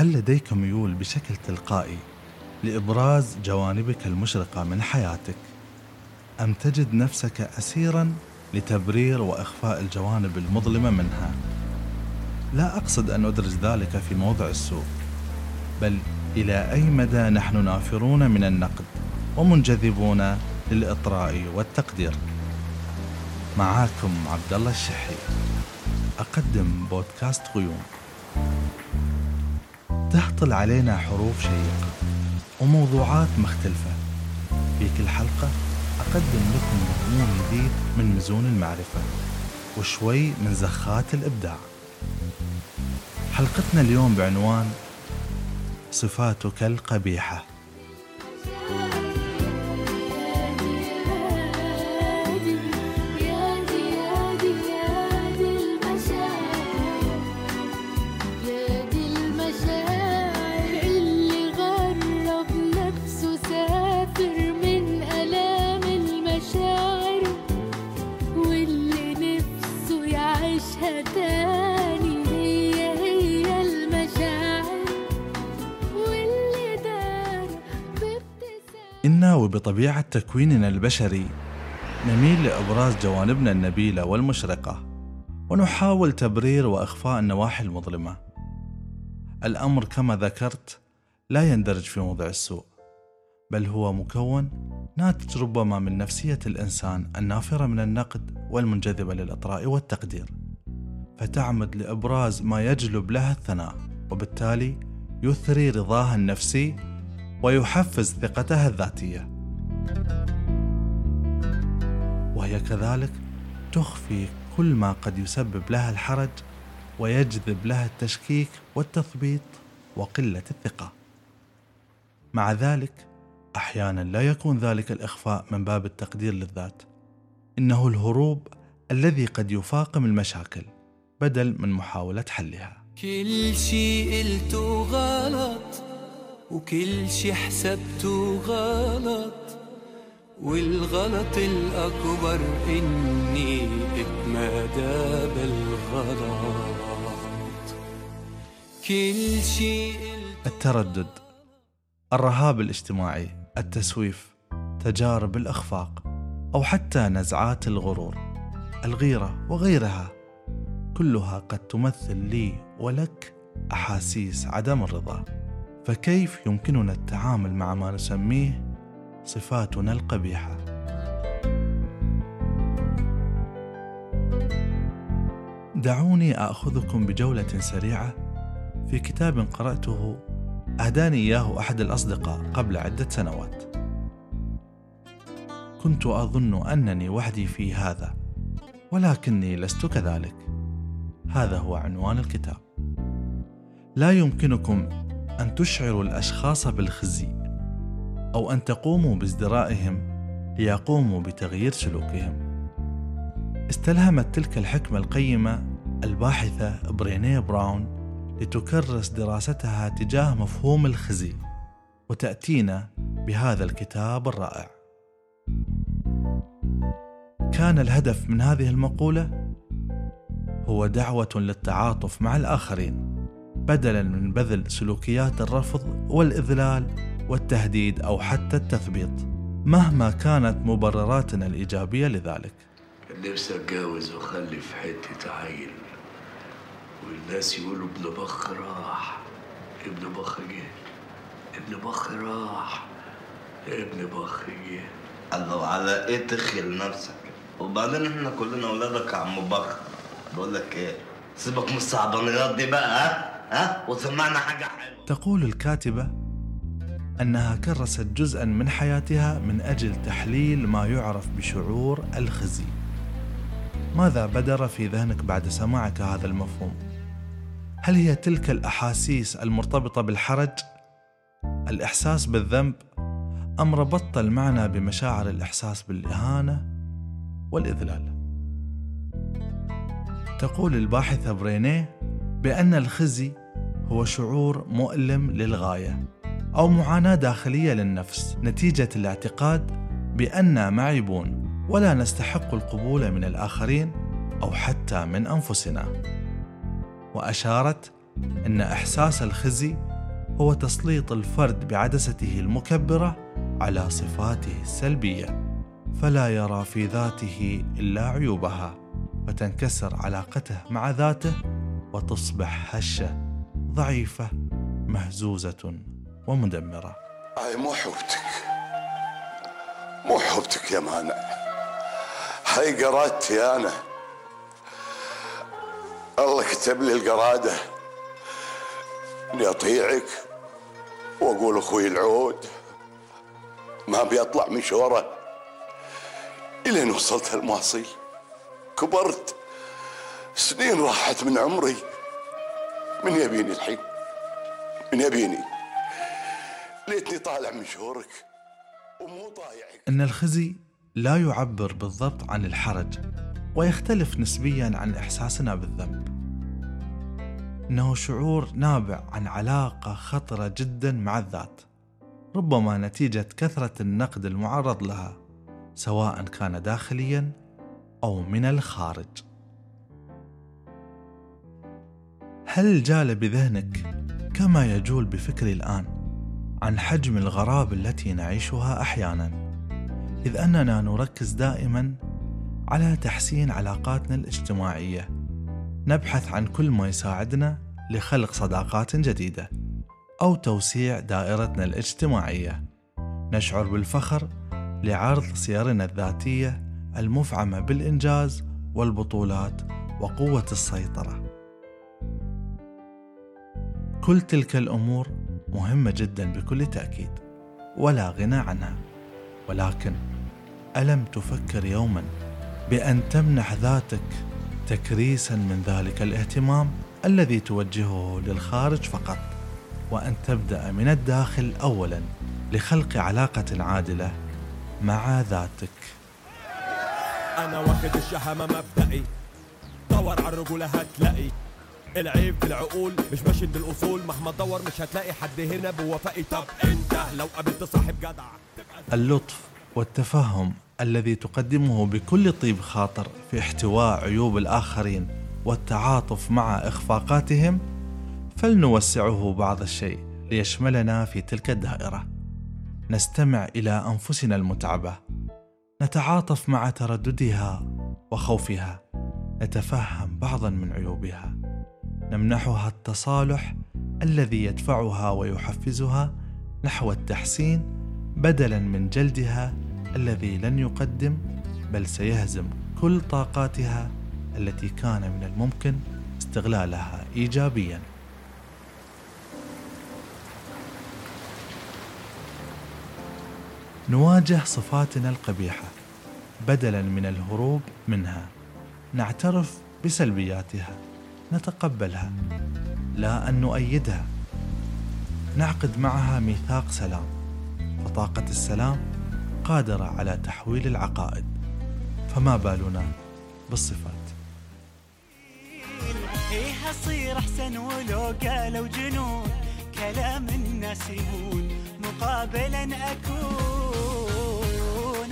هل لديك ميول بشكل تلقائي لإبراز جوانبك المشرقة من حياتك؟ أم تجد نفسك أسيرا لتبرير وإخفاء الجوانب المظلمة منها؟ لا أقصد أن أدرج ذلك في موضع السوء بل إلى أي مدى نحن نافرون من النقد ومنجذبون للإطراء والتقدير؟ معاكم عبد الله الشحي أقدم بودكاست غيوم تهطل علينا حروف شيقة وموضوعات مختلفة. في كل حلقة أقدم لكم مضمون جديد من مزون المعرفة وشوي من زخات الإبداع. حلقتنا اليوم بعنوان صفاتك القبيحة. وبطبيعة تكويننا البشري نميل لإبراز جوانبنا النبيلة والمشرقة ونحاول تبرير وإخفاء النواحي المظلمة. الأمر كما ذكرت لا يندرج في موضع السوء بل هو مكون ناتج ربما من نفسية الإنسان النافرة من النقد والمنجذبة للإطراء والتقدير فتعمد لإبراز ما يجلب لها الثناء وبالتالي يثري رضاها النفسي ويحفز ثقتها الذاتية. وهي كذلك تخفي كل ما قد يسبب لها الحرج ويجذب لها التشكيك والتثبيط وقلة الثقة. مع ذلك أحيانا لا يكون ذلك الإخفاء من باب التقدير للذات. إنه الهروب الذي قد يفاقم المشاكل بدل من محاولة حلها. كل شيء قلته غلط. وكل شي حسبته غلط والغلط الأكبر إني اتمادى بالغلط. كل شي التردد الرهاب الاجتماعي التسويف تجارب الإخفاق أو حتى نزعات الغرور الغيرة وغيرها كلها قد تمثل لي ولك أحاسيس عدم الرضا. فكيف يمكننا التعامل مع ما نسميه صفاتنا القبيحة؟ دعوني أخذكم بجولة سريعة في كتاب قرأته أهداني إياه أحد الأصدقاء قبل عدة سنوات. كنت أظن أنني وحدي في هذا ولكني لست كذلك. هذا هو عنوان الكتاب. لا يمكنكم أن تشعروا الأشخاص بالخزي أو أن تقوموا بازدرائهم ليقوموا بتغيير سلوكهم. استلهمت تلك الحكمة القيمة الباحثة برينيه براون لتكرس دراستها تجاه مفهوم الخزي وتأتينا بهذا الكتاب الرائع. كان الهدف من هذه المقولة هو دعوة للتعاطف مع الآخرين. بدلا من بذل سلوكيات الرفض والإذلال والتهديد أو حتى التثبيط مهما كانت مبرراتنا الإيجابية لذلك. نفسي أتجوز وأخلف حتة عيل والناس يقولوا ابن بخ راح ابن بخ جه ابن بخ راح ابن بخ جه. الله على إيه تخيل نفسك؟ وبعدين إحنا كلنا اولادك يا عم بخ. بقول لك إيه؟ سيبك من الصعبانيات دي بقى ها؟ ها وسمعنا حاجة حلوة تقول الكاتبة أنها كرست جزءا من حياتها من أجل تحليل ما يعرف بشعور الخزي ماذا بدر في ذهنك بعد سماعك هذا المفهوم؟ هل هي تلك الأحاسيس المرتبطة بالحرج؟ الإحساس بالذنب؟ أم ربطت المعنى بمشاعر الإحساس بالإهانة والإذلال؟ تقول الباحثة برينيه بأن الخزي هو شعور مؤلم للغاية أو معاناة داخلية للنفس نتيجة الاعتقاد باننا معيبون ولا نستحق القبول من الآخرين أو حتى من أنفسنا. وأشارت إن إحساس الخزي هو تسليط الفرد بعدسته المكبرة على صفاته السلبية فلا يرى في ذاته إلا عيوبها فتنكسر علاقته مع ذاته وتصبح هشة ضعيفة مهزوزة ومدمرة. هاي مو حوبتك مو حوبتك يا مانع. هاي قرادتي أنا. الله كتب لي القرادة. إني أطيعك وأقول أخوي العود. ما بيطلع مشوره إلين وصلت المواصيل. كبرت. سنين راحت من عمري. من يبيني الحين؟ من يبيني. ليتني طالع من شهورك ومو طايعك. إن الخزي لا يعبر بالضبط عن الحرج ويختلف نسبيا عن إحساسنا بالذنب. إنه شعور نابع عن علاقة خطرة جدا مع الذات ربما نتيجة كثرة النقد المعرض لها سواء كان داخليا أو من الخارج. هل جال بذهنك كما يجول بفكري الآن عن حجم الغرابة التي نعيشها أحيانا؟ إذ أننا نركز دائما على تحسين علاقاتنا الاجتماعية. نبحث عن كل ما يساعدنا لخلق صداقات جديدة أو توسيع دائرتنا الاجتماعية. نشعر بالفخر لعرض سيرنا الذاتية المفعمة بالإنجاز والبطولات وقوة السيطرة. كل تلك الأمور مهمة جدا بكل تأكيد ولا غنى عنها. ولكن ألم تفكر يوما بأن تمنح ذاتك تكريسا من ذلك الاهتمام الذي توجهه للخارج فقط وأن تبدأ من الداخل أولا لخلق علاقة عادلة مع ذاتك. أنا واخد الشهامة مبدئي دور على الرجوله هتلاقي. العيب في العقول مش ماشي بالاصول مهما تدور مش هتلاقي حد هنا بوفائي طب أنت لو قابلت صاحب جدع اللطف والتفهم الذي تقدمه بكل طيب خاطر في احتواء عيوب الآخرين والتعاطف مع إخفاقاتهم فلنوسعه بعض الشيء ليشملنا في تلك الدائرة. نستمع إلى أنفسنا المتعبة. نتعاطف مع ترددها وخوفها. نتفهم بعضا من عيوبها. نمنحها التصالح الذي يدفعها ويحفزها نحو التحسين بدلا من جلدها الذي لن يقدم بل سيهزم كل طاقاتها التي كان من الممكن استغلالها ايجابيا. نواجه صفاتنا القبيحة بدلا من الهروب منها. نعترف بسلبياتها. نتقبلها لا أن نؤيدها. نعقد معها ميثاق سلام. فطاقة السلام قادرة على تحويل العقائد. فما بالنا بالصفات. إيه اصير أحسن ولو قالوا جنون؟ كلام الناس يهون مقابلا أكون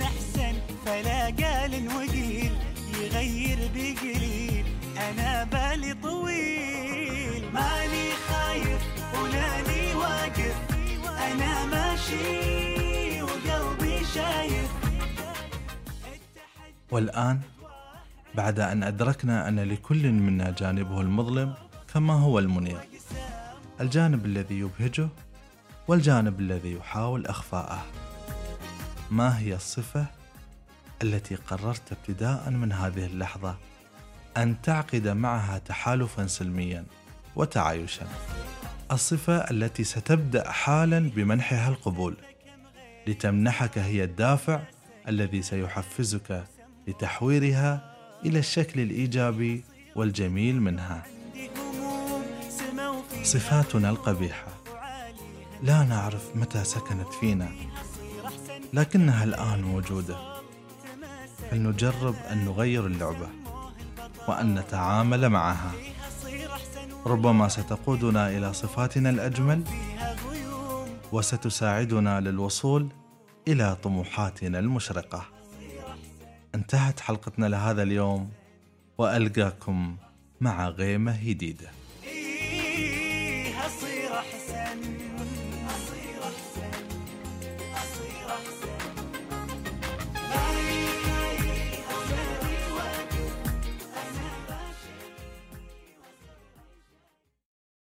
أحسن فلا قال والآن بعد أن أدركنا أن لكل منا جانبه المظلم كما هو المنير؟ الجانب الذي يبهجه والجانب الذي يحاول إخفاءه. ما هي الصفة التي قررت ابتداء من هذه اللحظة أن تعقد معها تحالفا سلميا وتعايشا؟ الصفة التي ستبدأ حالا بمنحها القبول. لتمنحك هي الدافع الذي سيحفزك لتحويرها إلى الشكل الإيجابي والجميل منها. صفاتنا القبيحة. لا نعرف متى سكنت فينا لكنها الآن موجودة. فلنجرب أن نغير اللعبة وأن نتعامل معها. ربما ستقودنا إلى صفاتنا الأجمل وستساعدنا للوصول إلى طموحاتنا المشرقة. انتهت حلقتنا لهذا اليوم وألقاكم مع غيمة جديده إيه أصير أحسن.